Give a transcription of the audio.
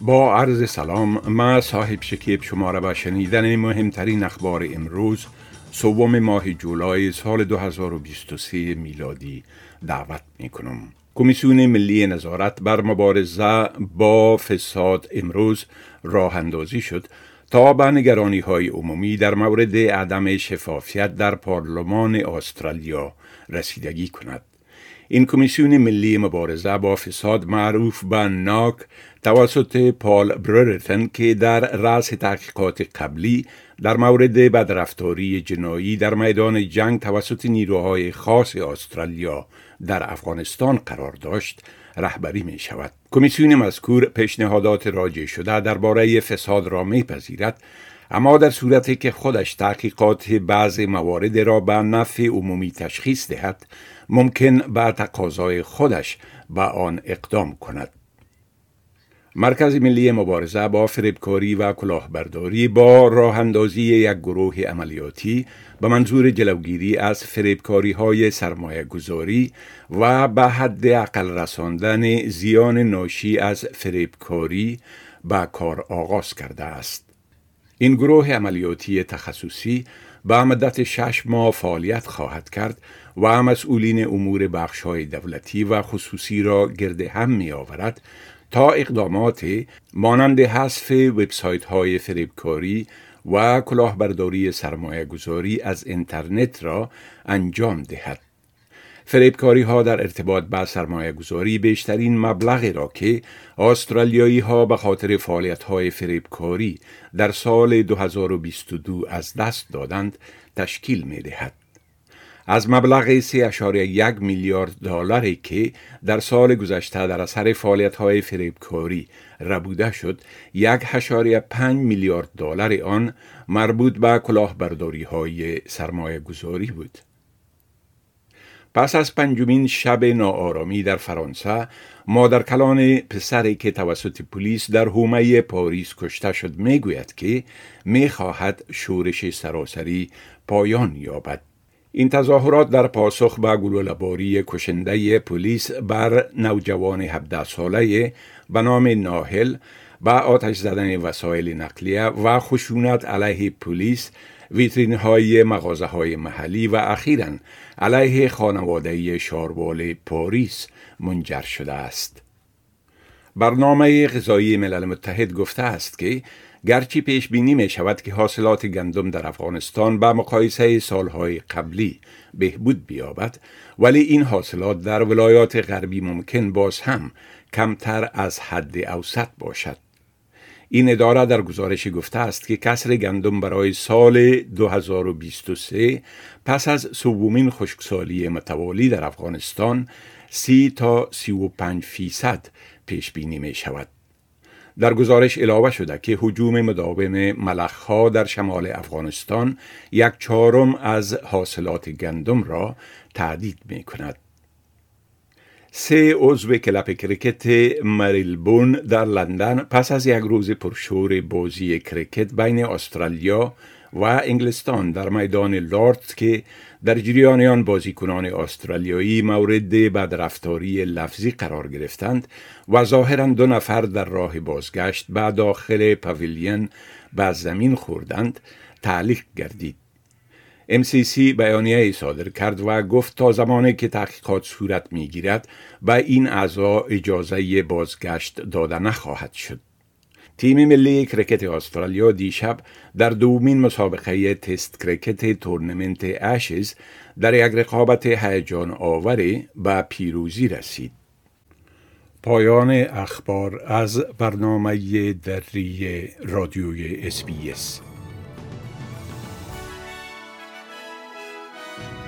با عرض سلام ما صاحب شکیب شما را به شنیدن مهمترین اخبار امروز سوم ماه جولای سال 2023 میلادی دعوت می کنم. کمیسیون ملی نظارت بر مبارزه با فساد امروز راه اندازی شد تا به نگرانی های عمومی در مورد عدم شفافیت در پارلمان استرالیا رسیدگی کند. این کمیسیون ملی مبارزه با فساد معروف به ناک توسط پال بررتن که در رأس تحقیقات قبلی در مورد بدرفتاری جنایی در میدان جنگ توسط نیروهای خاص استرالیا در افغانستان قرار داشت رهبری می شود. کمیسیون مذکور پیشنهادات راجع شده درباره فساد را می پذیرد اما در صورتی که خودش تحقیقات بعض موارد را به نفع عمومی تشخیص دهد ممکن به تقاضای خودش به آن اقدام کند مرکز ملی مبارزه با فریبکاری و کلاهبرداری با راه اندازی یک گروه عملیاتی به منظور جلوگیری از فریبکاری های سرمایه گذاری و به حد اقل رساندن زیان ناشی از فریبکاری به کار آغاز کرده است. این گروه عملیاتی تخصصی به مدت شش ماه فعالیت خواهد کرد و مسئولین امور بخش های دولتی و خصوصی را گرد هم می آورد تا اقدامات مانند حذف وبسایت های فریبکاری و کلاهبرداری سرمایه گذاری از اینترنت را انجام دهد. فریبکاری ها در ارتباط با سرمایه گذاری بیشترین مبلغی را که استرالیایی ها به خاطر فعالیت های فریبکاری در سال 2022 از دست دادند تشکیل می دهد. از مبلغ 3.1 میلیارد دلاری که در سال گذشته در اثر فعالیت های فریبکاری ربوده شد یک پنج میلیارد دلار آن مربوط به کلاهبرداری های سرمایه گذاری بود. پس از پنجمین شب ناآرامی در فرانسه مادر کلان پسری که توسط پلیس در حومه پاریس کشته شد می‌گوید که می‌خواهد شورش سراسری پایان یابد. این تظاهرات در پاسخ به گلوله‌باری کشنده پلیس بر نوجوان 17 ساله به نام ناهل با آتش زدن وسایل نقلیه و خشونت علیه پلیس ویترین های مغازه های محلی و اخیرا علیه خانواده شاربال پاریس منجر شده است. برنامه غذایی ملل متحد گفته است که گرچه پیش بینی می شود که حاصلات گندم در افغانستان به مقایسه سالهای قبلی بهبود بیابد ولی این حاصلات در ولایات غربی ممکن باز هم کمتر از حد اوسط باشد. این اداره در گزارش گفته است که کسر گندم برای سال 2023 پس از سومین خشکسالی متوالی در افغانستان سی تا سی و پنج فیصد پیش بینی می شود. در گزارش علاوه شده که هجوم مداوم ملخها در شمال افغانستان یک چهارم از حاصلات گندم را تهدید می کند. سه عضو کلب کرکت مریلبون در لندن پس از یک روز پرشور بازی کرکت بین استرالیا و انگلستان در میدان لارد که در جریان آن بازیکنان استرالیایی مورد بدرفتاری لفظی قرار گرفتند و ظاهرا دو نفر در راه بازگشت به داخل پاویلین به زمین خوردند تعلیق گردید. MCC بیانیه صادر کرد و گفت تا زمانی که تحقیقات صورت می گیرد به این اعضا اجازه بازگشت داده نخواهد شد. تیم ملی کرکت استرالیا دیشب در دومین مسابقه تست کرکت تورنمنت اشز در یک رقابت هیجان آوری به پیروزی رسید. پایان اخبار از برنامه دری رادیوی اس Thank you.